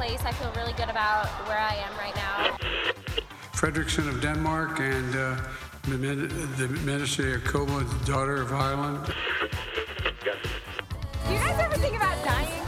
Place. I feel really good about where I am right now. Fredrickson of Denmark and uh, the Min- the Minister Jacoba, daughter of Ireland. Do you guys ever think about dying?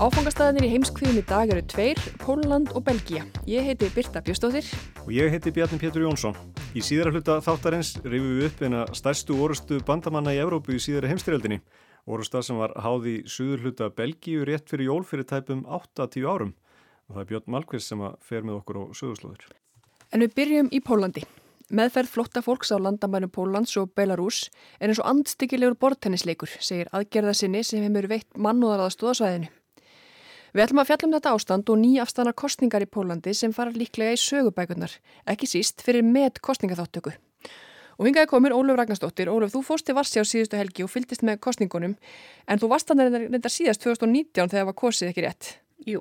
Áfangastæðinir í heimskviðum í dag eru tveir, Póland og Belgia. Ég heiti Birta Bjöstóttir. Og ég heiti Bjarni Pétur Jónsson. Í síðara hluta þáttarins rifum við upp eina stærstu orustu bandamanna í Evrópu í síðara heimstyrjaldinni. Orusta sem var háð í suður hluta Belgíu rétt fyrir jól fyrir tæpum 8-10 árum. Og það er Björn Malkvist sem fer með okkur á sögurslóður. En við byrjum í Pólandi. Meðferð flotta fólks á landamænum Pólans og Belarus er eins og andstykkilegur bortennisleikur, segir aðgerðasinni sem hefur veitt mannúðaraðstóð á svæðinu. Við ætlum að fjallum þetta ástand og nýjafstana kostningar í Pólandi sem fara líklega í sögubækunar, ekki síst fyrir með kostningaþáttöku. Og hingaði komir Óluf Ragnarsdóttir. Óluf, þú fórst til Varsja á síðustu helgi og fylgist með kostningunum, en þú varst þannig reyndar síðast 2019 þegar var kosið ekki rétt. Jú.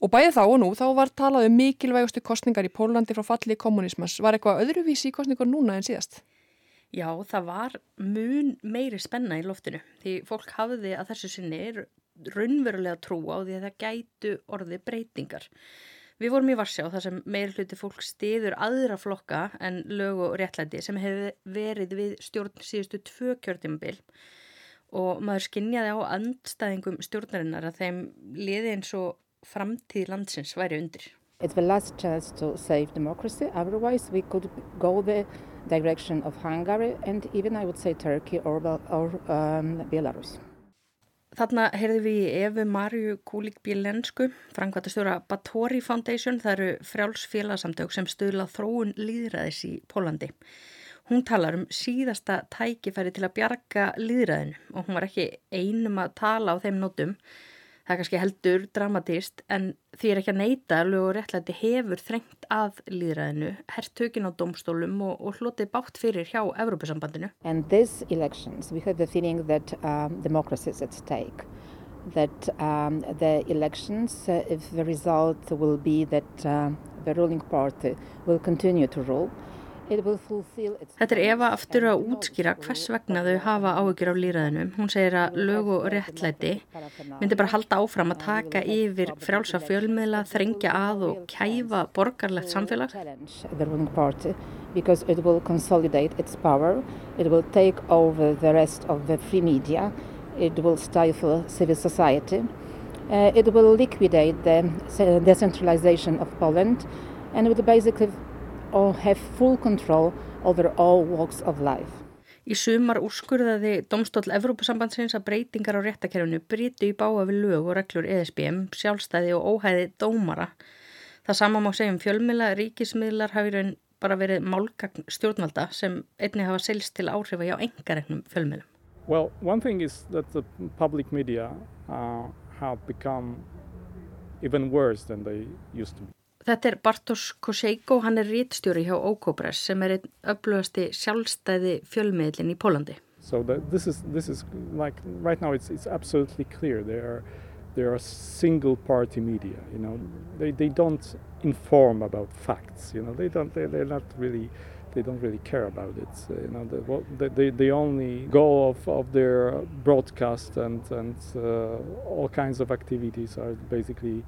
Og bæðið þá og nú, þá var talað um mikilvægustu kostningar í Pólandi frá falli kommunismas. Var eitthvað öðruvísi í kostningar núna en síðast? Já, það var mun meiri spenna í loftinu því fólk hafði að þessu sinni raunverulega trú á því að það gætu orði breytingar. Við vorum í Varsjá þar sem meiri hluti fólk stiður aðra flokka en lög og réttlæti sem hefur verið við stjórn síðustu tvö kjörtímabil og maður skinnjaði á andstæðingum stjórnarinnar að þeim liði eins og framtíð landsins væri undir. It's the last chance to save democracy, otherwise we could go the direction of Hungary and even I would say Turkey or, or um, Belarus. Þarna heyrðum við í Efu Marju Kúlik Bílensku, frangvættastjóra Batori Foundation, það eru frjálsfélagsamtök sem stuðla þróun líðræðis í Pólandi. Hún talar um síðasta tækifæri til að bjarga líðræðinu og hún var ekki einum að tala á þeim nótum. Það er kannski heldur dramatist en því er ekki að neyta lög og réttlæti hefur þrengt að líðræðinu, herrtökin á domstólum og, og hlotið bátt fyrir hjá Evrópusambandinu. And these elections, we have the feeling that um, democracy is at stake. That um, the elections, uh, if the result will be that uh, the ruling party will continue to rule, Þetta er Eva aftur að útskýra hvers vegna þau hafa áhyggjur af líraðinu. Hún segir að lög og réttlæti myndi bara halda áfram að taka yfir frjálsa fjölmiðla, þrengja að og kæfa borgarlegt samfélag. Because it will consolidate its power, it will take over the rest of the free media, it will stifle civil society, uh, it will liquidate the decentralization of Poland. And it will basically or have full control over all walks of life. Í sumar úrskurðaði Dómstóll Evrópusambandsins að breytingar á réttakerfinu bryti í báa við lög og reglur ESBM, sjálfstæði og óhæði dómara. Það sama má segja um fjölmila, ríkismiðlar hafi raun bara verið málgagn stjórnvalda sem einni hafa selst til áhrifa hjá engaregnum fjölmilum. Well, one thing is that the public media uh, have become even worse than they used to be. Þetta er Bartosz Koseiko, hann er rítstjóri hjá Okobres sem er einn öflugasti sjálfstæði fjölmiðlinn í Pólandi. So this is, this is like, right now it's, it's absolutely clear. They are, they are single party media, you know. They, they don't inform about facts, you know. They don't, they, they're not really, they don't really care about it. So, you know, the, the, the only goal of, of their broadcast and, and uh, all kinds of activities are basically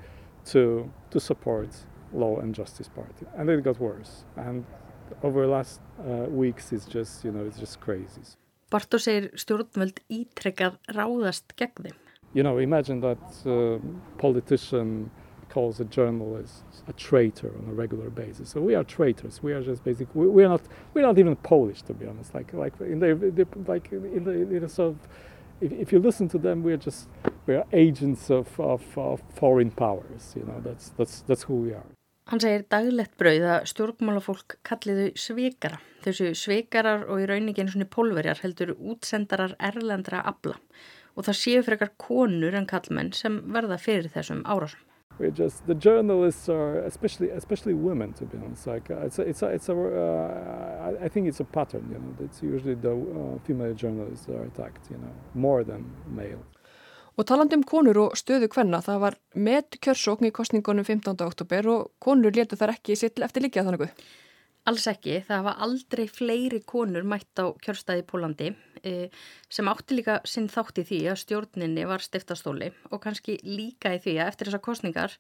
to, to support Law and Justice Party. And it got worse. And over the last uh, weeks it's just, you know, it's just crazy. Bartó segir stjórnvöld ítrekkað ráðast gegn þeim. You know, imagine that uh, politician calls a journalist a traitor on a regular basis. So we are traitors. We are just basically we, we are not we're not even Polish to be honest. Like like in the, the like in the, in the sort of if, if you listen to them, we're just we're agents of, of, of foreign powers. You know, that's that's that's who we are. Hann segir daglegt brauð að stjórnmálafólk kalliðu svikara. Þessu svikarar og í rauningin svona pólverjar heldur útsendarar erlendra abla og það séu frekar konur en kallmenn sem verða fyrir þessum árásum. Just the journalists are especially especially women to be honest. Like uh, it's a, it's a, it's a uh, I think it's a pattern. You know, it's usually the uh, female journalists that are attacked. You know, more than male. Og talandi um konur og stöðu kvenna, það var með kjörsókn í kostningunum 15. oktober og konur letu þar ekki sitt eftir líka þannig. Alls ekki, það var aldrei fleiri konur mætt á kjörstaði í Pólandi e, sem átti líka sinn þátt í því að stjórninni var stiftastóli og kannski líka í því að eftir þessa kostningar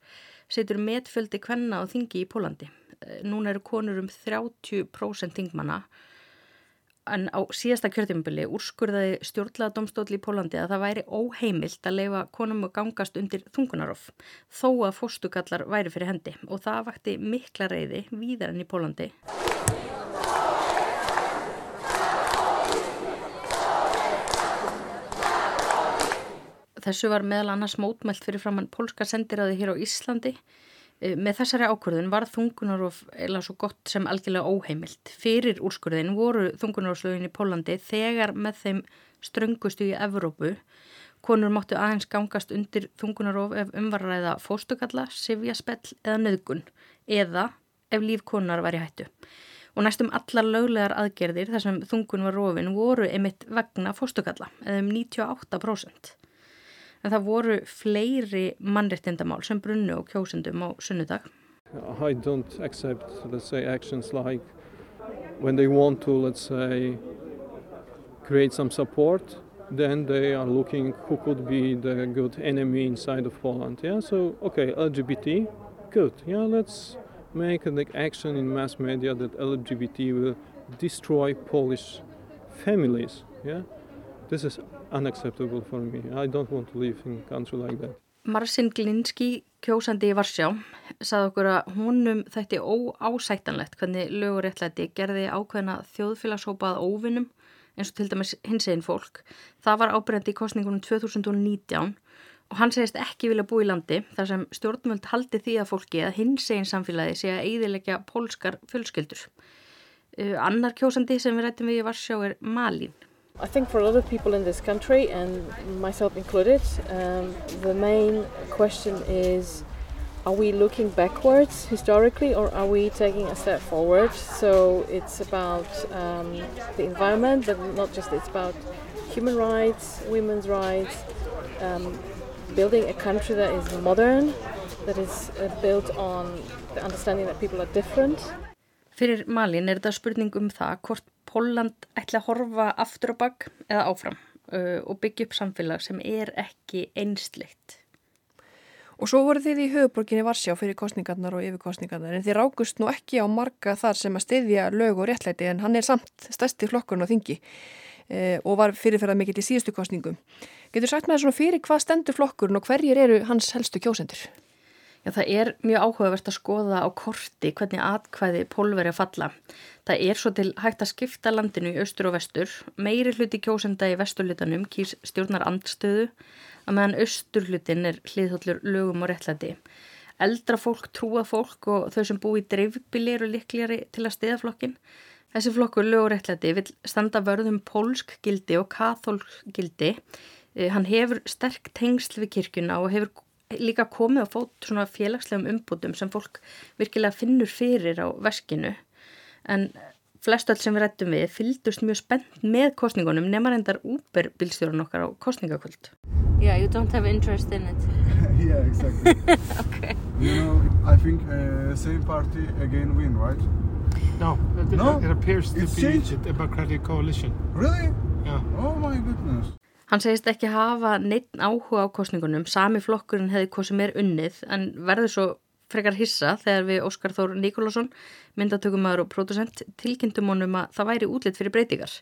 setur metföldi kvenna á þingi í Pólandi. E, núna eru konur um 30% þingmanna en á síðasta kjörðumbili úrskurðaði stjórnlega domstóli í Pólandi að það væri óheimilt að leifa konum að gangast undir þungunarof þó að fóstugallar væri fyrir hendi og það vakti mikla reyði víðar enn í Pólandi. Þessu var meðal annars mótmælt fyrir framann pólska sendiræði hér á Íslandi með þessari ákvörðun var þungunarof eða svo gott sem algjörlega óheimilt. Fyrir úrskurðin voru þungunarofslögin í Pólandi þegar með þeim ströngustu í Evrópu. Konur máttu aðeins gangast undir þungunarof ef umvarraða fóstukalla, sifjaspell eða nöðgun eða ef lífkonar var í hættu. Og næstum allar löglegar aðgerðir þar sem þungun var rofin voru emitt vegna fóstukalla eða um 98% en það voru fleiri mannrettindamál sem brunnu og á sunnudag. I don't accept, let's say, actions like when they want to, let's say, create some support, then they are looking who could be the good enemy inside of Poland. Yeah, so, okay, LGBT, good. Yeah, let's make an action in mass media that LGBT will destroy Polish families. Yeah, this is unacceptable for me. I don't want to live in a country like that. Marcin Glinski, kjósandi í Varsjá, sað okkur að húnum þætti óásættanlegt hvernig löguréttlæti gerði ákveðna þjóðfélagshópað óvinnum eins og til dæmis hins einn fólk. Það var ábyrjandi í kostningunum 2019 og hann segist ekki vilja bú í landi þar sem stjórnvöld haldi því að fólki að hins einn samfélagi sé að eidilegja pólskar fjölskyldur. Uh, annar kjósandi sem við rættum við í Varsjá er Malín. I think for a lot of people in this country, and myself included, um, the main question is are we looking backwards historically or are we taking a step forward? So it's about um, the environment, but not just it's about human rights, women's rights, um, building a country that is modern, that is uh, built on the understanding that people are different. Fyrir Malin er þetta spurning um það hvort Pólland ætla að horfa aftur á bakk eða áfram uh, og byggja upp samfélag sem er ekki einsleitt. Og svo voru þið í höfuborginni Varsjá fyrir kostningarnar og yfirkostningarnar en þið rákust nú ekki á marga þar sem að styðja lög og réttlæti en hann er samt stærsti flokkurinn á þingi eh, og var fyrirferðað mikill í síðustu kostningum. Getur sagt með það svona fyrir hvað stendur flokkurinn og hverjir eru hans helstu kjósendur? Já, það er mjög áhugavert að skoða á korti hvernig atkvæði pólveri að falla. Það er svo til hægt að skipta landinu í austur og vestur. Meiri hluti kjósenda í vesturlutanum kýrs stjórnar andstöðu að meðan austurlutin er hliðhóllur lögum og réttlæti. Eldra fólk, trúa fólk og þau sem bú í dreifbili eru likljari til að stiða flokkin. Þessi flokkur lög og réttlæti vil standa vörðum pólsk gildi og kathólk gildi. Eh, hann hefur sterk tengsl við kirkuna og hefur líka komið á fót svona félagslegum umbútum sem fólk virkilega finnur fyrir á veskinu en flest öll sem við rættum við fyldust mjög spennt með kostningunum nema reyndar úber bilstjórun okkar á kostningakvöld Yeah, you don't have interest in it. Yeah, exactly. Okay. You know, I think uh, same party again win, right? No, it, no? it appears to it's be changed? a democratic coalition. Really? Yeah. Oh my goodness. Hann segist ekki hafa neitt áhuga á kostningunum, sami flokkurinn hefði sem er unnið en verður svo frekar hissa þegar við Óskar Þór Nikolásson, myndatökumæður og pródusent, tilkynntum honum að það væri útlitt fyrir breytingar.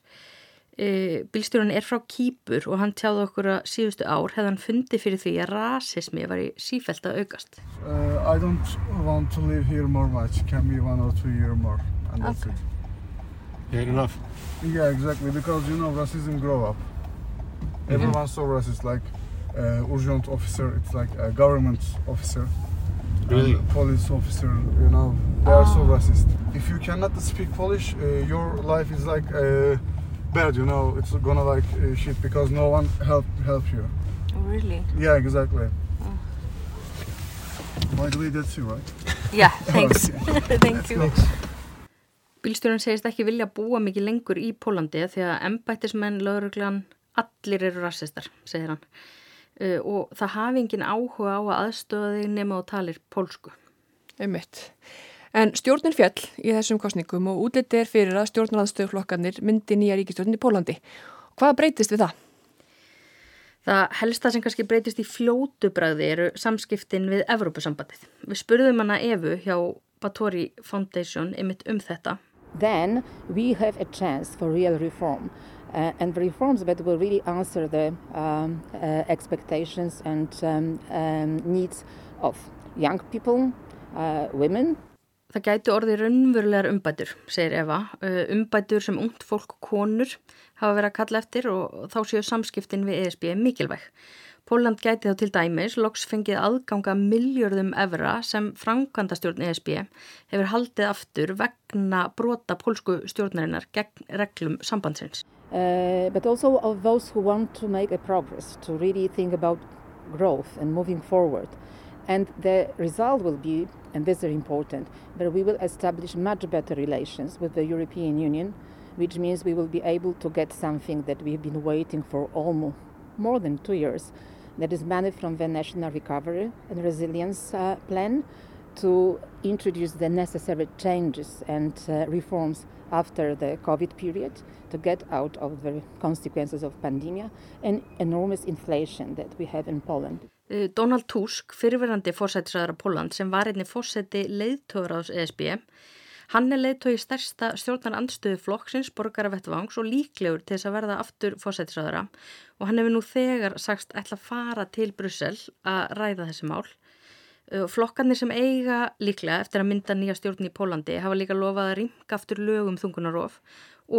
E, Bílstjórun er frá Kýpur og hann tjáði okkur að síðustu ár hefði hann fundið fyrir því að rasismi var í sífælt að aukast. uh, I don't want to live here more much, can be one or two year more and that's Okay. it. Yeah, enough Yeah, exactly, because you know, racism grow up. Everyone saw racist, like uh, urgent officer, it's like a government officer. Really? police officer, you know, they are so racist. If you cannot speak Polish, uh, your life is like uh, bad, you know. It's gonna like uh, shit because no one help help you. Really? Yeah, exactly. By the way, that's you, right? Yeah, thanks. Thank you. Bílstjórun segist ekki vilja búa mikið lengur í Pólandi því að embættismenn, lauruglan, allir eru rassistar, segir hann. Uh, og það hafi engin áhuga á að aðstöða þig nema og talir pólsku. Einmitt. En stjórnin fjall í þessum kostningum og útliti er fyrir að stjórnarlandstöðuflokkarnir myndi nýja ríkistjórnin í Pólandi. Hvað breytist við það? Það helsta sem kannski breytist í fljótu bræði eru samskiptin við Evrópusambandið. Við spurðum hana Evu hjá Batori Foundation ymitt um þetta. Then we have a chance for real reform. Uh, and reforms that will really answer the um, uh, expectations and um, um, needs of young people, uh, women. Það gæti orðið raunverulegar umbætur, segir Eva. Uh, umbætur sem ungt fólk og konur hafa verið að kalla eftir og þá séu samskiptin við ESB mikilvæg. Póland gæti þá til dæmis loks fengið aðganga miljörðum evra sem framkvæmdastjórn ESB hefur haldið aftur vegna brota pólsku stjórnarinnar gegn reglum sambandsins. Uh, but also of those who want to make a progress, to really think about growth and moving forward. And the result will be, and this is important, that we will establish much better relations with the European Union, which means we will be able to get something that we've been waiting for almost more than two years, that is money from the National Recovery and Resilience uh, Plan to introduce the necessary changes and uh, reforms after the COVID period to get out of the consequences of pandemia and enormous inflation that we have in Poland. Uh, Donald Tusk, fyrirverandi fórsættisræðara Póland sem var einni fórsætti leiðtóraðs ESB, hann er leiðtói stærsta stjórnar andstöðu flokksins, borgaravettvangs og líklegur til þess að verða aftur fórsættisræðara og hann hefur nú þegar sagst ætla að fara til Brussel að ræða þessi mál. Uh, flokkarnir sem eiga líklega eftir að mynda nýja stjórn í Pólandi hafa líka lofað að ringa aftur lögum þungunarof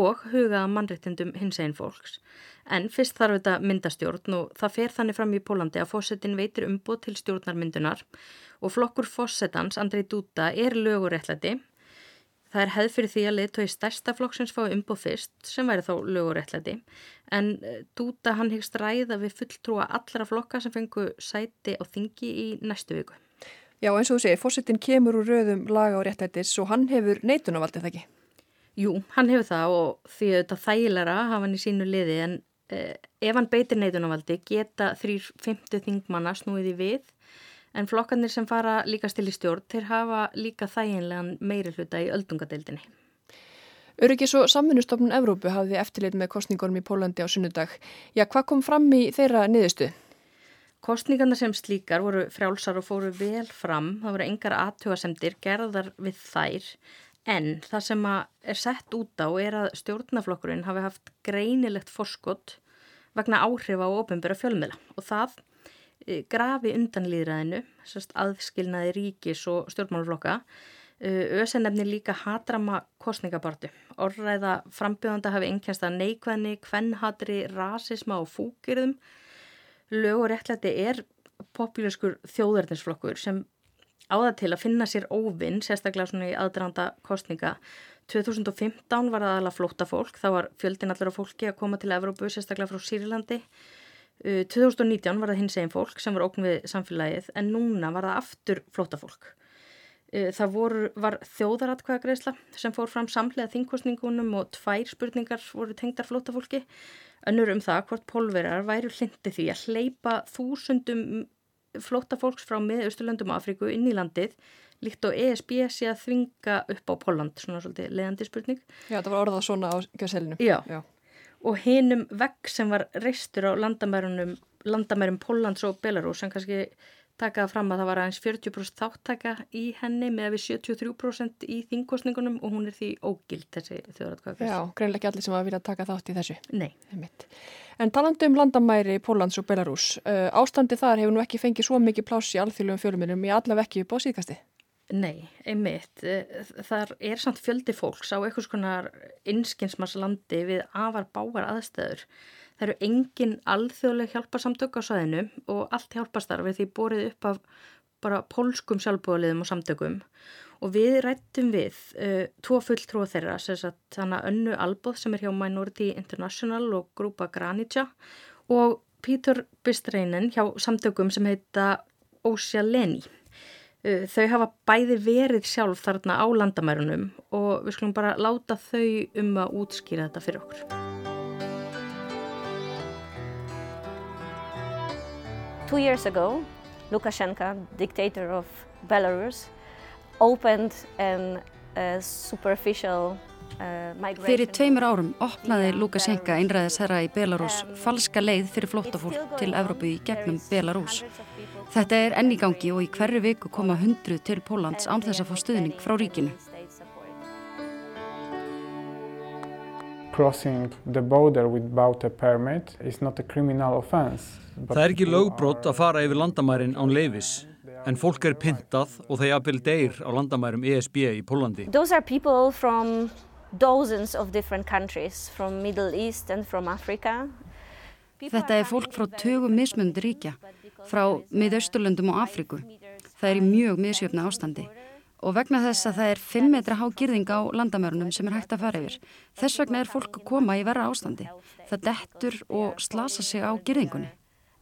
og hugaða mannréttindum hins einn fólks. En fyrst þarf þetta myndastjórn og það fer þannig fram í Pólandi að fósettin veitir umboð til stjórnarmyndunar og flokkur fósettans, Andrei Dúta, er löguréttlæti. Það er hefð fyrir því að leiðtói stærsta flokksins fái umboð fyrst sem væri þá löguréttlæti en Dúta hann hyggst ræða við fulltrúa allra flokka sem fengu sæti á þingi í næstu viku. Já eins og þú segir, fósettin kemur úr röðum laga og réttlætis og hann hefur neitunavaldið ekki? Jú, hann hefur það og því að þetta þægilega hafa hann í sínu liði en eh, ef hann beitir neitunarvaldi geta þrýr fymtu þingmanna snúið í við en flokkarnir sem fara líka stil í stjórn þeir hafa líka þæginlegan meiri hluta í öldungadeildinni. Öryggis og samfunnustofnun Evrópu hafði eftirlit með kostningunum í Pólandi á sunnudag. Já, hvað kom fram í þeirra niðurstu? Kostningarna sem slíkar voru frjálsar og fóru vel fram. Það voru engar aðtugasemdir gerðar við þær En það sem er sett út á er að stjórnaflokkurinn hafi haft greinilegt forskott vegna áhrif á ofinbæra fjölmiðla og það e, grafi undan líðræðinu, aðskilnaði ríkis og stjórnmálflokka, ösenefni líka hatrama kostningabartu. Orðræða frambjöðanda hafi einkjænst að neikvæðni, kvennhatri, rasisma og fúkirðum. Lög og réttlæti er populískur þjóðartinsflokkur sem áða til að finna sér óvinn, sérstaklega svona í aðdraðanda kostninga. 2015 var það alveg flóta fólk, þá var fjöldin allir á fólki að koma til Evrópu, sérstaklega frá Sýrlandi. 2019 var það hins eginn fólk sem var ókn við samfélagið, en núna var það aftur flóta fólk. Það voru, var þjóðaratkvæðagreisla sem fór fram samlega þingkostningunum og tvær spurningar voru tengdar flóta fólki. Önnur um það hvort pólverar væru hlindi því að hleypa þúsundum flóta fólks frá miðausturlöndum Afríku inn í landið líkt og ESB sé að þvinga upp á Póland, svona svolítið leðandi spurning. Já, það var orðað svona á gjösselinu. Já. Já, og hinum vegg sem var reistur á landamærunum, landamærum Póllands og Belarus sem kannski takaða fram að það var aðeins 40% þáttaka í henni með við 73% í þingkostningunum og hún er því ógild þessi þjóðratkvæðast. Já, greinlega ekki allir sem að vilja taka þátt í þessu. Nei. En talandi um landamæri Póllands og Belarus, uh, ástandi þar hefur nú ekki fengið svo mikið pláss í alþjóðlegum fjölumennum í allaveg ekki upp á síðkasti. Nei, einmitt. Þar er samt fjöldi fólks á einhvers konar innskinsmarslandi við afar báar aðstæður. Það eru engin alþjóðleg hjálparsamtök á sæðinu og allt hjálparstarfið því borið upp af bara pólskum sjálfbúðaliðum og samtökum og við rættum við uh, tvo fulltrúa þeirra, þannig að önnu Alboð sem er hjá Minority International og grúpa Granitja og Pítur Bistreinen hjá samtökum sem heita Ósja Leni. Uh, þau hafa bæði verið sjálf þarna á landamærunum og við skulum bara láta þau um að útskýra þetta fyrir okkur. Two years ago, Lukashenko, dictator of Belarus, opened an uh, superficial Fyrir tveimur árum opnaði Lukashenka einræðisherra í Belarus falska leið fyrir flóttafólk til Evrópu í gegnum Belarus. Þetta er enn í gangi og í hverju viku koma hundru til Pólans án þess að fá stuðning frá ríkinu. Crossing the border without a permit is not a criminal offense. Það er ekki lögbrott að fara yfir landamærin án leifis. En fólk er pyntað og þeir aðbil deyr á landamærum ESB í Pólandi. Those are people from dozens of different countries, from Middle East and from Africa. Þetta er fólk frá tögum mismunandi ríkja, frá miðausturlöndum og Afriku. Það er í mjög misjöfna ástandi. Og vegna þess að það er 5 metra há girðing á landamörunum sem er hægt að fara yfir. Þess vegna er fólk að koma í verra ástandi. Það dettur og slasa sig á girðingunni.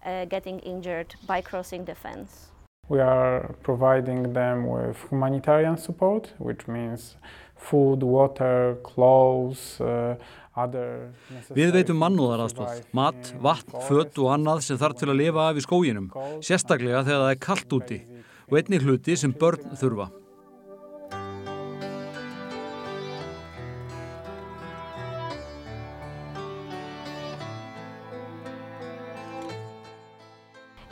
Uh, getting injured by crossing the fence. We are providing them with humanitarian support, which means food, water, clothes, uh, other Við veitum mannúðaraðstóð, mat, vatn, fött og annað sem þarf til að lifa af í skóginum, sérstaklega þegar það er kallt úti og einni hluti sem börn þurfa.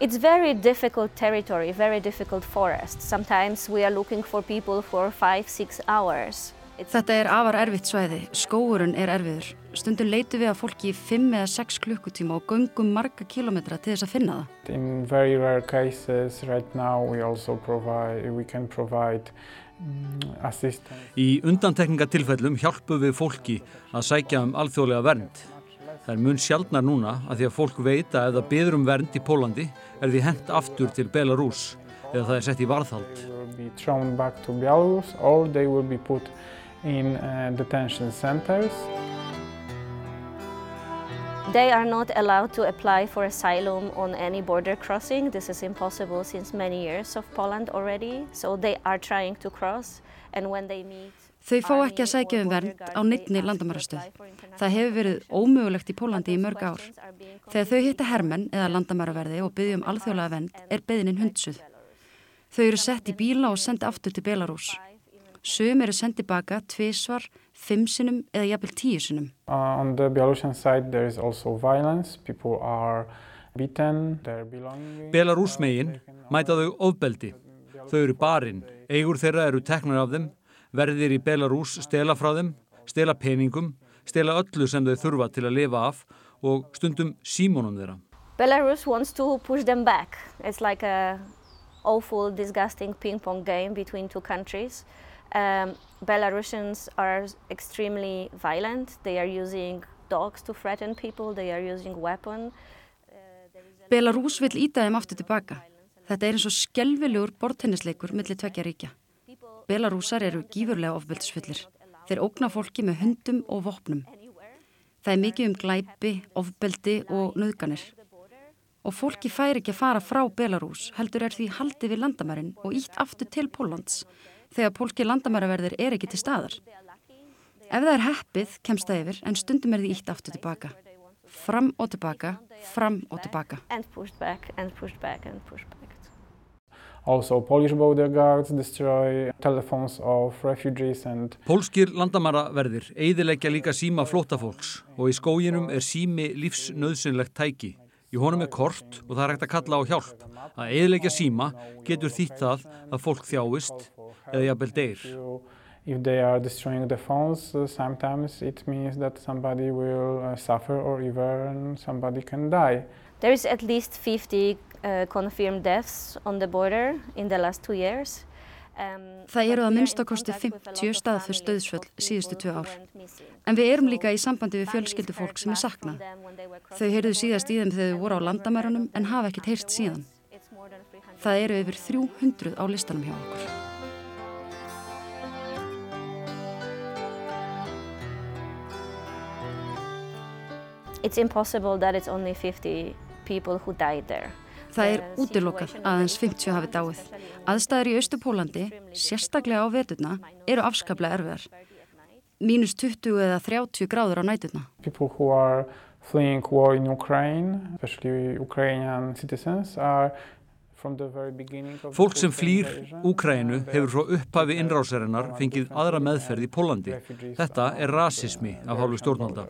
It's very difficult territory, very difficult forest. Sometimes we are looking for people for five, six hours. Þetta er afar erfitt svæði, skóurinn er erfiður. Stundum leitum við að fólki í 5 eða 6 klukkutíma og göngum marga kilometra til þess að finna það. In very rare cases right now we also provide, we can provide um, assistance. Í undantekningatilfellum hjálpum við fólki að sækja um alþjóðlega vernd. Það er mun sjaldnar núna að því að fólk veit að ef það byður um vernd í Pólandi er því hent aftur til Belarus eða það er sett í varðhald. They will be thrown back to Belarus or they will be put in uh, detention centers. They are not allowed to apply for asylum on any border crossing. This is impossible since many years of Poland already. So they are trying to cross and when they meet Þau fá ekki að sækja um vernd á neittni landamærastöð. Það hefur verið ómögulegt í Pólandi í mörg ár. Þegar þau hitta hermenn eða landamæraverði og byggja um alþjóðlega vend er beðinin hundsuð. Þau eru sett í bíla og sendi aftur til Belarus. Sum eru sendið baka tvísvar, fimm sinum eða jafnvel tíu sinum. On the Belarusian side there is also violence. People are beaten, their belongings. Belarus megin mæta þau ofbeldi. Þau eru barinn, eigur þeirra eru teknar af þeim, verðir í Belarus stela frá þeim, stela peningum, stela öllu sem þau þurfa til að lifa af og stundum símónum þeirra. Belarus wants to push them back. It's like a awful, disgusting ping-pong game between two countries. Um, Belarusians are extremely violent. They are using dogs to threaten people. They are using weapons. Belarus vil íta þeim aftur tilbaka. Þetta er eins og skelvilegur bortennisleikur millir tvekja ríkja. Belarusar eru gífurlega ofbeldisfullir. Þeir ógna fólki með hundum og vopnum. Það er mikið um glæpi, ofbeldi og nöðganir. Og fólki fær ekki að fara frá Belarus, heldur er því haldið við landamærin og ítt aftur til Pólans, þegar pólki landamæraverðir er ekki til staðar. Ef það er heppið, kemst það yfir, en stundum er því ítt aftur tilbaka. Fram og tilbaka, fram og tilbaka. Pólskir landamæraverðir eidilegja líka síma flótafólks og í skóginum er sími lífsnöðsynlegt tæki. Í honum er kort og það er hægt að kalla á hjálp. Að eidilegja síma getur þýtt það að fólk þjáist eða jafnvel deyr. If they are destroying the phones, uh, sometimes it means that somebody will uh, suffer or even somebody can die. There is at least 50 uh, confirmed deaths on the border in the last two years. Um, Það eru að minnstakosti 50 staðfyrst döðsföll síðustu tvö ár. En við erum líka í sambandi við fjölskyldu fólk sem er saknað. Þau heyrðu síðast í þeim þegar þau voru á landamærunum en hafa ekkert heyrt síðan. Það eru yfir 300 á listanum hjá okkur. It's impossible that it's only 50 people who died there. Það er útilokað að aðeins 50 hafi dáið. Aðstæður í Östupólandi, sérstaklega á veturna, eru afskaplega erfiðar. Mínus 20 eða 30 gráður á næturna. People who are fleeing war in Ukraine, especially Ukrainian citizens, are Fólk sem flýr Úkrænu hefur frá upphafi innrásarinnar fengið aðra meðferð í Pólandi. Þetta er rasismi af hálfu stjórnvalda.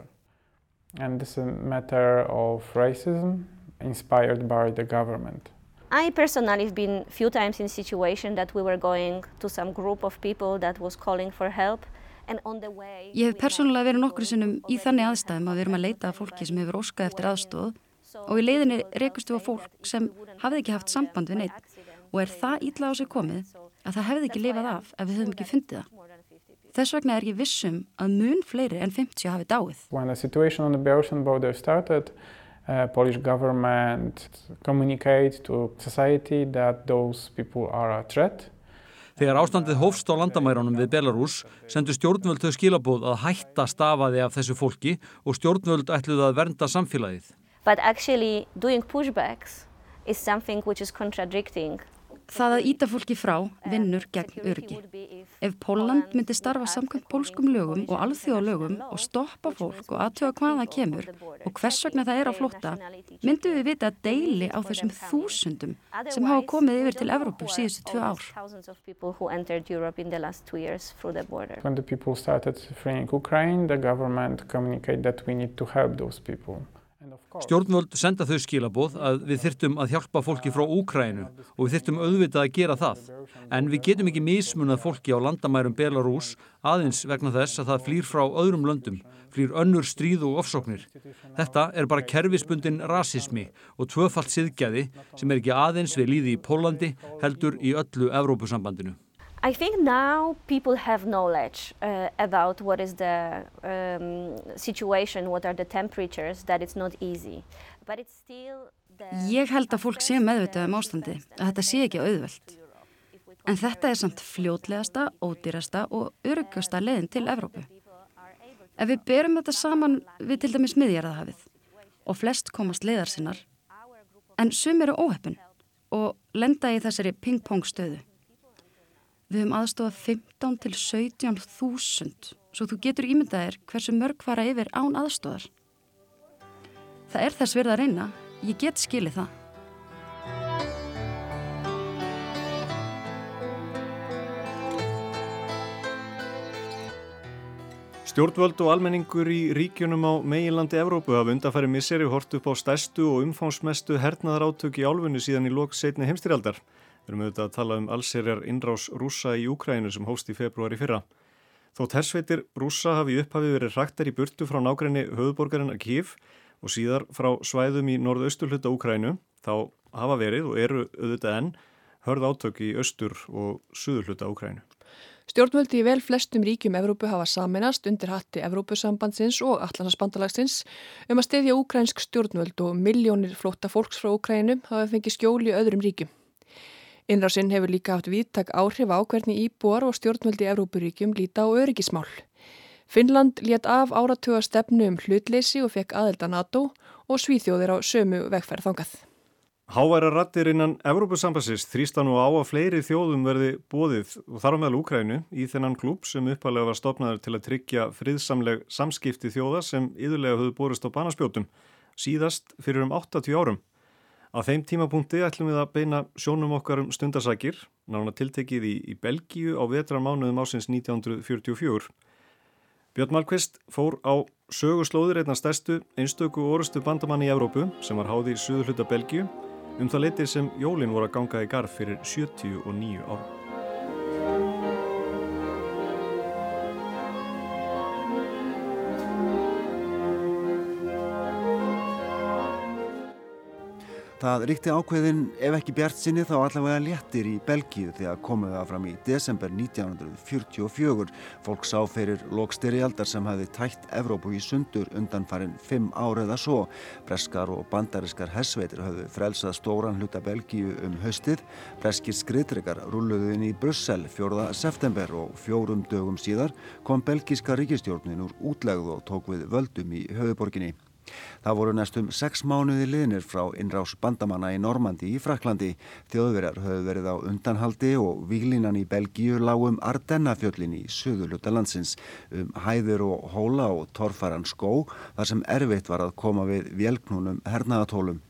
Inspired by the government. I personally have been few times in situation that we were going to some group of people that was calling for help Ég hef persónulega verið nokkru sinnum í þannig aðstæðum að við erum að leita að fólki sem hefur óskað eftir aðstóð og í leiðinni reykustu á fólk sem hafði ekki haft samband við neitt og er það ítla á sig komið að það hefði ekki lifað af ef við höfum ekki fundið það. Þess vegna er ég vissum að mun fleiri en 50 hafi dáið. Uh, Polish government communicate to society that those people are a threat. Þegar ástandið hófst á landamærunum við Belarus sendu stjórnvöld þau skilabóð að hætta stafaði af þessu fólki og stjórnvöld ætluði að vernda samfélagið. But actually doing pushbacks is something which is contradicting Það að íta fólki frá vinnur gegn öryggi. Ef Póland myndi starfa samkvæmt pólskum lögum og alþjóðalögum og stoppa fólk og aðtöða hvaða kemur og hvers vegna það er á flotta, myndum við vita að deili á þessum þúsundum sem hafa komið yfir til Evrópu síðustu tvö ár. When the people started fleeing Ukraine, the government communicated that we need to help those people. Stjórnvöld senda þau skilabóð að við þyrtum að hjálpa fólki frá Úkrænu og við þyrtum auðvitað að gera það. En við getum ekki mismunað fólki á landamærum Belarus aðeins vegna þess að það flýr frá öðrum löndum, flýr önnur stríð og ofsóknir. Þetta er bara kerfisbundin rasismi og tvöfalt siðgæði sem er ekki aðeins við líði í Pólandi heldur í öllu Evrópusambandinu. I think now people have knowledge uh, about what is the um, situation, what are the temperatures, that it's not easy. But it's still the... Ég held að fólk sé meðvitað um ástandi, að þetta sé ekki auðvelt. En þetta er samt fljótlegasta, ódýrasta og örugasta leiðin til Evrópu. Ef við berum þetta saman við til dæmis miðjarðahafið og flest komast leiðar sinnar, en sum eru óheppin og lenda í þessari ping-pong stöðu. Við höfum aðstofað 15 til 17 þúsund, svo þú getur ímyndaðir hversu mörg fara yfir án aðstofar. Það er þess verða að reyna, ég get skilið það. Stjórnvöld og almenningur í ríkjunum á meginlandi Evrópu hafa undanfæri misseri hort upp á stærstu og umfánsmestu hernaðar átök í álfunni síðan í lok setni heimstyrjaldar. Við erum auðvitað að tala um allserjar innrás rúsa í Úkrænu sem hóst í februari fyrra. Þótt hersveitir rúsa hafi upphafið verið raktar í burtu frá nákrenni höfuborgarinn að Kív og síðar frá svæðum í norðausturhluta Úkrænu, þá hafa verið og eru auðvitað enn hörð átök í austur og suðurhluta Úkrænu. Stjórnvöldi í vel flestum ríkjum Evrópu hafa saminast undir hatti Evrópusambandsins og Allansaspandalagsins um að stefja úkrænsk stjórnvöld og miljónir flóta fólks frá Úkrænu hafa fengið skjóli öðrum ríkjum. Innrásinn hefur líka haft viðtak áhrif á hvernig íbúar og stjórnvöldi Evrópuríkjum líta á öryggismál. Finnland let af áratuga stefnu um hlutleysi og fekk aðelda NATO og svíþjóðir á sömu vegferð þangað. Háværa rattir innan Evrópusambassist þrýsta nú á að fleiri þjóðum verði bóðið og þar á meðal Úkrænu í þennan klúb sem uppalega var stopnaður til að tryggja friðsamleg samskipti þjóða sem yðurlega höfðu borist á banaspjótum síðast fyrir um 80 árum. Á þeim tímapunkti ætlum við að beina sjónum okkar um stundarsakir, nána tiltekið í, í Belgíu á vetramánuðum ásins 1944. Björn Malmqvist fór á söguslóðir einna stærstu einstöku orustu bandamann í Evrópu sem var háði í suðu hluta Belgíu um það leitið sem jólinn voru að ganga í garð fyrir 79 árum. Það ríkti ákveðin ef ekki bjart sinni þá allavega léttir í Belgíu þegar komið það fram í desember 1944. Fólk sá fyrir lokstyrjaldar sem hefði tætt Evrópu í sundur undan farin fimm árið að svo. Breskar og bandariskar hessveitir höfðu frelsað stóran hluta Belgíu um haustið. Breskir skriðtryggar rulluðu inn í Brussel 4. september og fjórum dögum síðar kom belgíska ríkistjórnin úr útlegð og tók við völdum í höfuborginni. Það voru næstum sex mánuði liðnir frá innrás bandamanna í Normandi í Fraklandi. Þjóðverjar höfðu verið á undanhaldi og výlinan í Belgíu lágum Ardennafjöllin í söðuluta landsins um hæður og hóla og torfaran skó þar sem erfitt var að koma við vélknúnum hernaðatólum.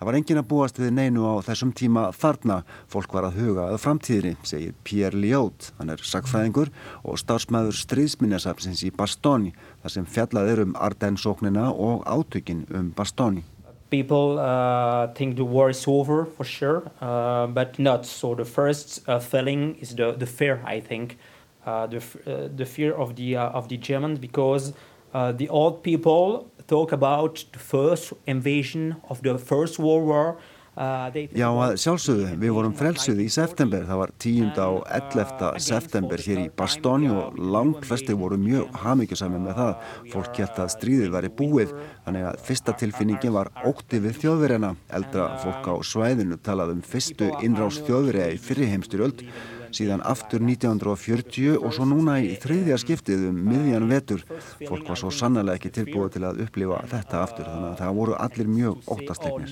Það var engin að búast við neinu á þessum tíma þarna. Fólk var að huga að framtíðinni, segir Pierre Liot. Hann er sagfræðingur og starfsmæður stríðsminjasafnsins í Bastogne, þar sem fjallað er um Ardennes-sóknina og átökin um Bastogne. People uh, think the war is over for sure, uh, but not. So the first uh, feeling is the, the fear, I think. Uh, the, uh, the fear of the, uh, of the Germans because the old people talk about the first invasion of the first world war uh, Já, að sjálfsögðu, við vorum frelsuð í september, það var 10. og 11. september hér í Bastogne og langt flestir voru mjög hafmyggjusami með það. Fólk gett að stríðið væri búið, þannig að fyrsta tilfinningin var ótti við þjóðverjana. Eldra fólk á svæðinu talaði um fyrstu innrás þjóðverja í fyrriheimstyrjöld síðan aftur 1940 og svo núna í þriðja skiptið um miðjan vetur. Fólk var svo sannlega ekki tilbúið til að upplifa þetta aftur þannig að það voru allir mjög óttasleiknir.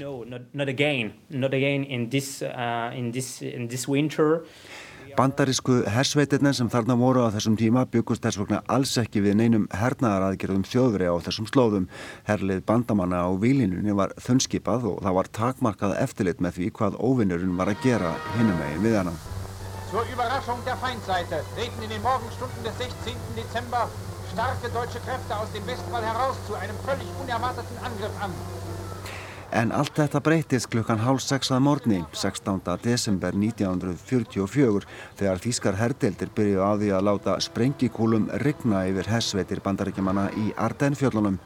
Uh, Bandarísku hersveitirna sem þarna voru á þessum tíma byggust þess vegna alls ekki við neinum hernaðaraðgerðum þjóðveri á þessum slóðum. Herlið bandamanna á výlinunni var þunnskipað og það var takmarkað eftirlit með því hvað óvinnurinn var að gera hinnum megin við hana. Zur Überraschung der Feindseite treten in den Morgenstunden des 16. Dezember starke deutsche Kräfte aus dem Westwall heraus zu einem völlig unerwarteten Angriff an. En allt þetta breytist klukkan hálf sexað morgni, 16. desember 1944, þegar þýskar herdeldir byrju á því að láta sprengikúlum rigna yfir hersveitir bandarækjumanna í Ardennfjöllunum.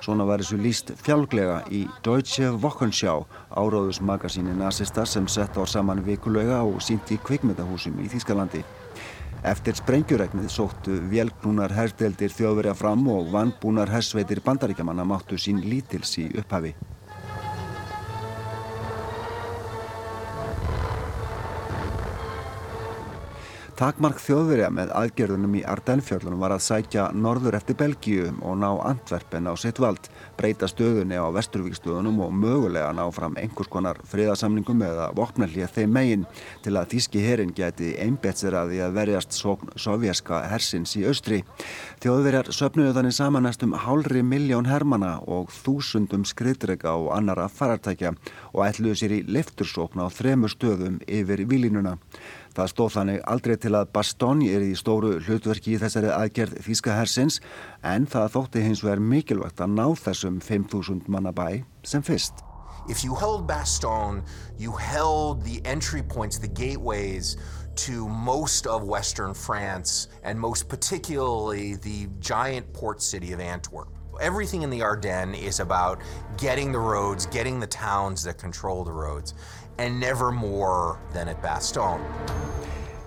Svona var þessu líst fjálglega í Deutsche Wochenschau, áráðusmagasíni nazista sem sett á saman vikulega og sínt í kvikmyndahúsum í Þýskalandi. Eftir sprengjuregnið sóttu vélgnúnar herdeldir þjóðverja fram og vannbúnar hersveitir bandaríkjamanna máttu sín lítils í upphafi. Takmark þjóðverja með aðgerðunum í Ardennfjöllunum var að sækja norður eftir Belgíu og ná Antwerpen á sitt vald, breyta stöðunni á Vesturvíkstöðunum og mögulega ná fram einhvers konar friðasamlingum eða vopnallið þeim megin til að þíski herin geti einbetsir að því að verjast sovjaska hersins í austri. Þjóðverjar söpnuðu þannig saman næstum hálri miljón hermana og þúsundum skriðdrega og annara farartækja og ætluðu sér í liftursókn á þremur stöðum yfir výlinuna. Það stóð þannig aldrei til að Bastogne er í stóru hlutverki í þessari aðgerð Þíska hersins en það þótti hins vegar mikilvægt að ná þessum 5.000 manna bæ sem fyrst. If you held Bastogne, you held the entry points, the gateways to most of Western France and most particularly the giant port city of Antwerp. Everything in the Ardennes is about getting the roads, getting the towns that control the roads. and never more than at Bastogne.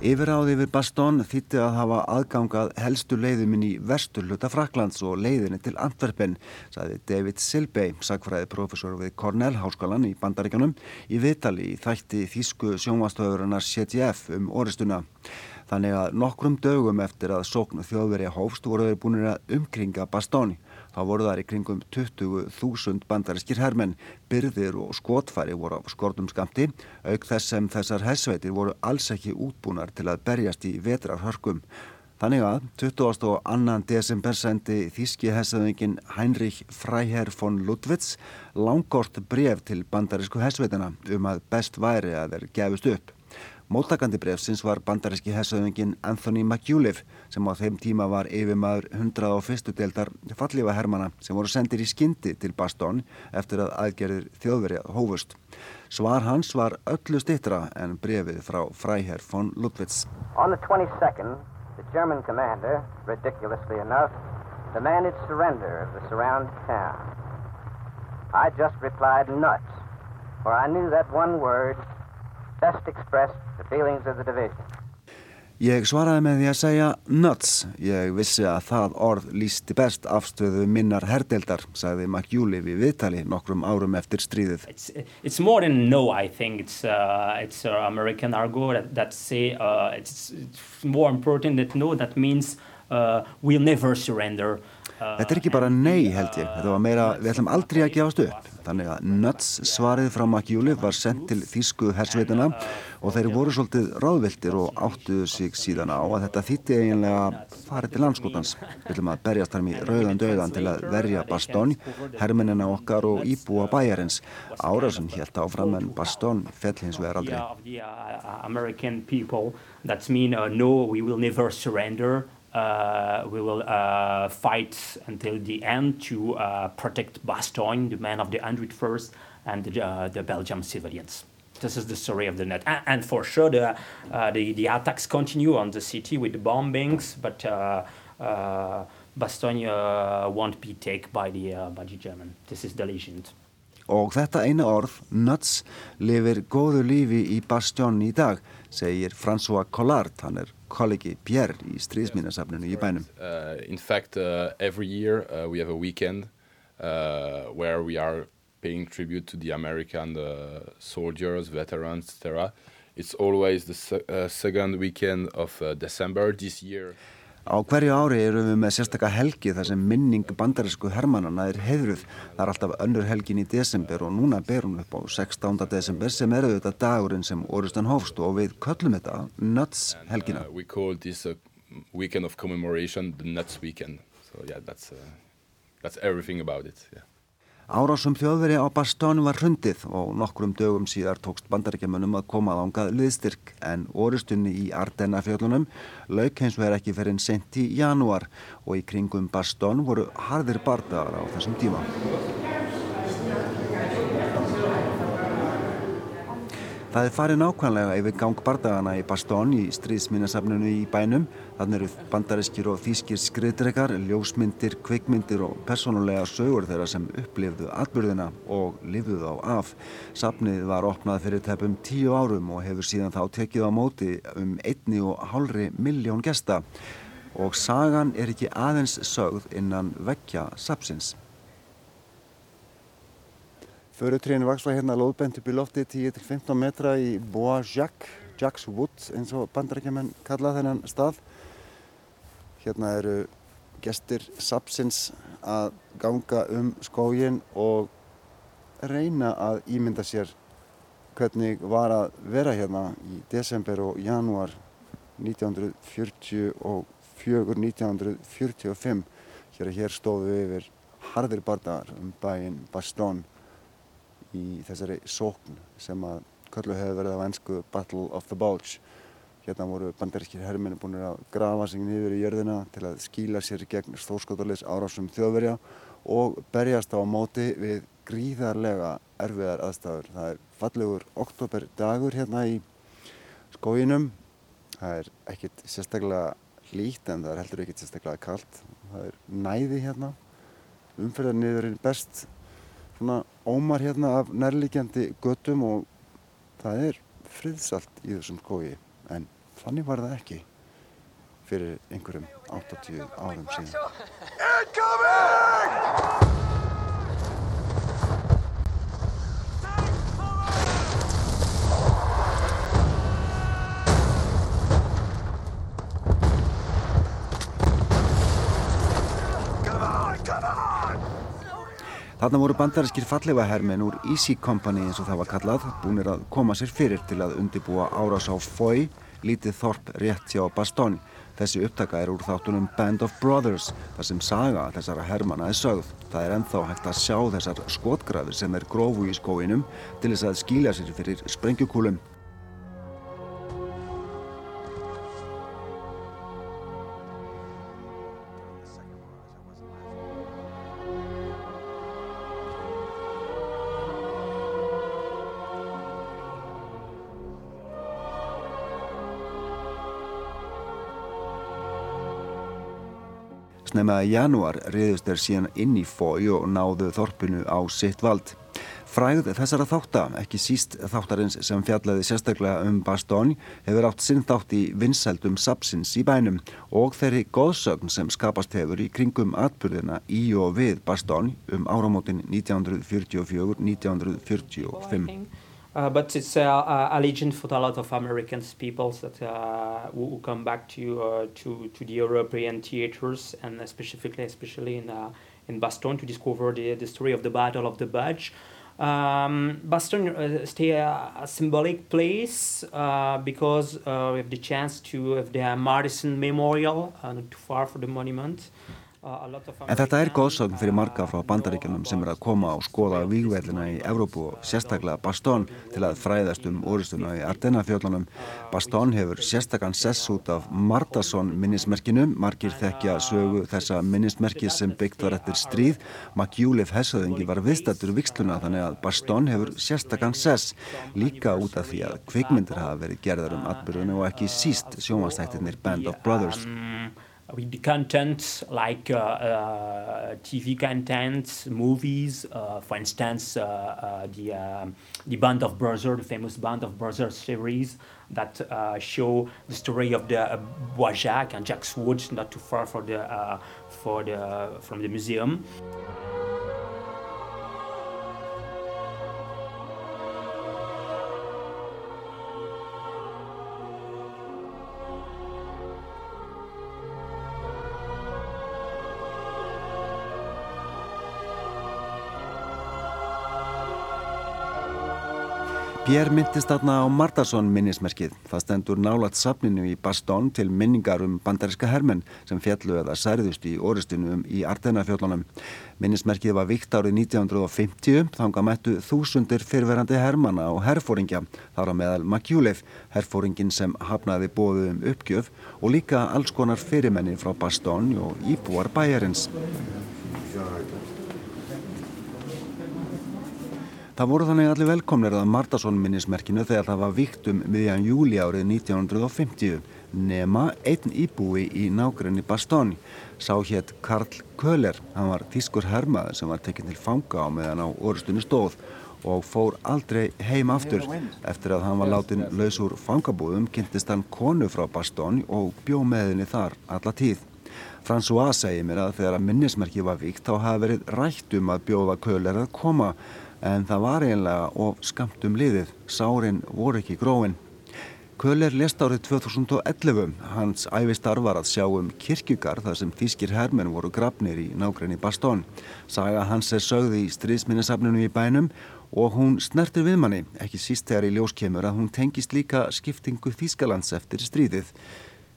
Yfiráði yfir Bastogne þýtti að hafa aðgangað helstu leiðuminn í vesturluta Fraklands og leiðinni til Antwerpen, saði David Silbey, sagfræði profesor við Cornell háskalan í Bandaríkanum, í vitali í þætti þýsku sjónvastöðurinnar CTF um oristuna. Þannig að nokkrum dögum eftir að sóknu þjóðverja hófst voru þeir búinir að umkringa Bastogne. Þá voru þar í kringum 20.000 bandarískir hermenn, byrðir og skotfæri voru á skortum skamti, auk þess sem þessar hessveitir voru alls ekki útbúnar til að berjast í vetrarhörkum. Þannig að 22. desember sendi þíski hessaðingin Heinrich Freiherr von Ludwitz langort bref til bandarísku hessveitina um að best væri að þeir gefist upp. Móttakandi brefsins var bandaríski hessauðingin Anthony McAuliffe sem á þeim tíma var yfirmaður 101. deildar fallífa hermana sem voru sendir í skyndi til Bastogne eftir að aðgerðir þjóðverja hófust. Svar hans var öllu stittra en brefið frá fræherr von Ludwitz. On the 22nd, the German commander, ridiculously enough, demanded surrender of the surrounded town. I just replied nuts. for I knew that one word best expressed the feelings of the division. Ég svaraði með því að segja nuts. Ég vissi að það orð lísti best afstöðu minnar herdeldar, sagði McJúli við viðtali nokkrum árum eftir stríðið. It's, it's more than no, I think. It's, uh, it's uh, American argot that, that say uh, it's, it's more important than no. That means uh, we'll never surrender. Þetta er ekki bara nei held ég, þetta var meira við ætlum aldrei að gefast upp. Þannig að nuts svarið frá McJúli var sendt til þýsku hersveituna og þeir voru svolítið ráðviltir og áttuðu sig síðan á að þetta þýtti eiginlega farið til landskotans. Við ætlum að berjast þar mjög rauðan döðan til að verja Bastón, hermennina okkar og íbúa bæjarins. Ára sem helt áfram en Bastón fell hins vegar aldrei. Uh, we will uh, fight until the end to uh, protect Bastogne, the men of the 101st, and the, uh, the Belgian civilians. This is the story of the net. And, and for sure, the, uh, the, the, attacks continue on the city with the bombings, but uh, Bastogne won't be taken by the, by the German. This is the legend. Og þetta eina orð, nuts, lifir góðu lífi í Bastogne í dag, segir François Collard, hann er kollegi Pierre í stríðsmínasafninu í bænum. Uh, in fact, uh, every year uh, we have a weekend uh, where we are paying tribute to the American uh, soldiers, veterans, etc. It's always the uh, second weekend of December this year. Á hverju ári eru við með sérstakka helgi þar sem minning bandarísku hermannana er heðruð. Það er alltaf önnur helgin í desember og núna ber hún upp á 16. desember sem eru þetta dagurinn sem orustan hófst og við köllum þetta Nuts helgina. And, uh, we call this a weekend of commemoration the Nuts weekend. So yeah, that's, uh, that's everything about it. Yeah. Árásum þjóðveri á Bastónu var hrundið og nokkrum dögum síðar tókst bandarækjamanum að koma ángað liðstyrk en orustunni í Ardennafjöldunum lauk hins vegar ekki fyrir en sent í janúar og í kringum Bastón voru harðir bardagar á þessum tíma. Það er farið nákvæmlega yfir gang bardagana í Bastón í stríðsminasafnunu í bænum. Þannig eru bandariskir og þýskir skriðdrekar, ljósmyndir, kvikmyndir og personulega sögur þeirra sem upplifðu atbyrðina og lifðu þá af. Safnið var opnað fyrir tepum tíu árum og hefur síðan þá tekið á móti um einni og hálfri miljón gesta. Og sagan er ekki aðeins sögð innan vekkja sapsins. Förutríðin vaksla hérna lóðbent upp í lofti 10-15 metra í Bois Jacques, Jacques Wood eins og bandarækjumenn kalla þennan stað. Hérna eru gestir sapsins að ganga um skógin og reyna að ímynda sér hvernig var að vera hérna í desember og janúar 1944 og 1945. Hér, hér stóðu við yfir harðir bardagar um bæinn Bastogne í þessari sókn sem að köllu hefur verið á ennsku Battle of the Bulge. Hérna voru bandarískir herminni búin að grafa sig niður í jörðina til að skýla sér gegn stórskotarleis árásum þjóðverja og berjast á móti við gríðarlega erfiðar aðstæður. Það er fallegur oktober dagur hérna í skóginum. Það er ekkert sérstaklega lít en það er heldur ekkert sérstaklega kallt. Það er næði hérna. Umferðarniðurinn best svona ómar hérna af nærlegjandi göttum og það er friðsalt í þessum skói en þannig var það ekki fyrir einhverjum 80 árum síðan. Þarna voru bandarískir fallega hermen úr Easy Company eins og það var kallað, búinir að koma sér fyrir til að undibúa árás á Foy, lítið þorp rétt hjá Bastogne. Þessi upptaka er úr þáttunum Band of Brothers, þar sem saga þessara hermana er sögð. Það er enþá hægt að sjá þessar skotgrafir sem er grófu í skóinum til þess að skýla sér fyrir sprengjukúlum. Snemma í janúar riðust þeir síðan inn í fói og náðu þorpinu á sitt vald. Fræð þessara þáttar, ekki síst þáttarins sem fjallaði sérstaklega um Bastogne, hefur átt sinn þátt í vinsældum sapsins í bænum og þeirri góðsögn sem skapast hefur í kringum atbyrðina í og við Bastogne um áramótin 1944-1945. Uh, but it's uh, a legend for a lot of American people that uh, who come back to uh, to to the European theaters and specifically especially in uh, in Bastogne to discover the the story of the Battle of the Budge. Um, Bastogne uh, stay a, a, symbolic place uh, because uh, we have the chance to have the Madison Memorial uh, not too far from the monument. En þetta er góðsögn fyrir marga frá bandaríkjunum sem er að koma og skoða výgveldina í Evrópu og sérstaklega Bastón til að fræðast um oristuna í Ardennafjöldunum. Bastón hefur sérstakann sess út af Martason minnismerkinu. Margir þekkja sögu þessa minnismerki sem byggt var eftir stríð. Magjúlif Hessöðingi var viðstættur viksluna þannig að Bastón hefur sérstakann sess líka út af því að kvikmyndir hafa verið gerðar um atbyrjunu og ekki síst sjómanstættirnir Band of Brothers. With the content like uh, uh, TV content, movies, uh, for instance, uh, uh, the um, the Band of Brothers, the famous Band of Brothers series that uh, show the story of the uh, Bois-Jacques and Jacques Wood, not too far for the for the from the museum. Pér myndist þarna á Martarsson minnismerkið. Það stendur nálat sapninu í Bastón til minningar um bandariska hermenn sem fjallu eða særðust í orustinu í Ardennafjöllunum. Minnismerkið var vikt árið 1950, þanga mættu þúsundir fyrverandi hermana og herfóringja, þar á meðal Magjúleif, herfóringin sem hafnaði bóðu um uppgjöf og líka alls konar fyrirmenni frá Bastón og íbúar bæjarins. Það voru þannig allir velkomnir að Martason minnismerkinu þegar það var vikt um miðjan júli árið 1950 nema einn íbúi í nákrenni Bastóni. Sá hétt Karl Köhler, hann var þýskur hermaður sem var tekinn til fanga á meðan á orustunni stóð og fór aldrei heim aftur. Eftir að hann var látin laus úr fangabúðum kynntist hann konu frá Bastóni og bjó meðinni þar alla tíð. François segir mér að þegar að minnismerki var vikt þá hafi verið rætt um að bjóða Köhler að koma en það var einlega of skamt um liðið. Sárin voru ekki gróin. Köhler lest árið 2011. Hans æfistar var að sjá um kirkjugar þar sem þýskir hermenn voru grafnir í nákrenni Bastón. Saga hans er sögði í stríðsminnesafninu í bænum og hún snertir við manni, ekki síst þegar í ljós kemur að hún tengist líka skiptingu Þýskalands eftir stríðið.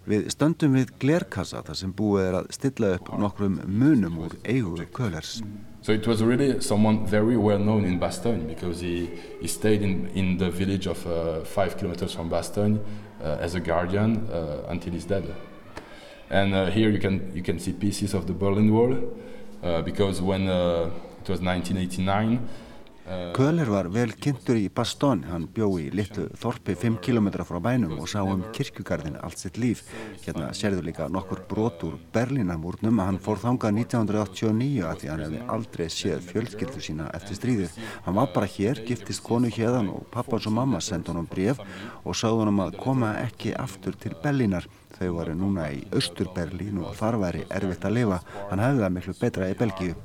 Við stöndum við glerkassa þar sem búið er að stilla upp nokkrum munum úr eigu Köhlers. So it was really someone very well known in Bastogne because he, he stayed in, in the village of uh, five kilometers from Bastogne uh, as a guardian uh, until his death. And uh, here you can, you can see pieces of the Berlin Wall uh, because when uh, it was 1989 Köhler var vel kynntur í Bastón, hann bjó í litlu þorpi 5 km frá bænum og sá um kirkjugarðin allt sitt líf. Hérna sérðu líka nokkur brot úr Berlínamúrnum að hann fór þangað 1989 að því hann hefði aldrei séð fjölskyldu sína eftir stríðið. Hann var bara hér, giftist konu hérðan og pappans og mamma sendi honum bref og sagði honum að koma ekki aftur til Berlínar. Þau varu núna í Östur-Berlín og þar væri erfitt að lifa. Hann hefði það miklu betra í Belgíu.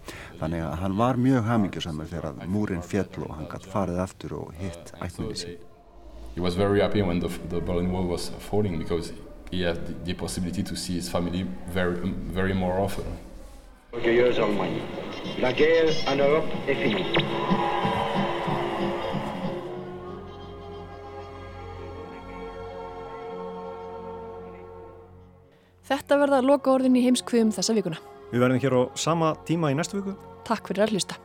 Þannig að hann var mjög hamingjusamur þegar múrin fjall og hann gætt farið aftur og hitt ætminni sín. He was very happy when the, the Berlin Wall was falling because he had the, the possibility to see his family very, very more often. Orgueilleuse Allemagne. La guerre en Europe est finie. Þetta verða loka orðin í heimskviðum þessa vikuna. Við verðum hér á sama tíma í næstu viku. Takk fyrir að hlusta.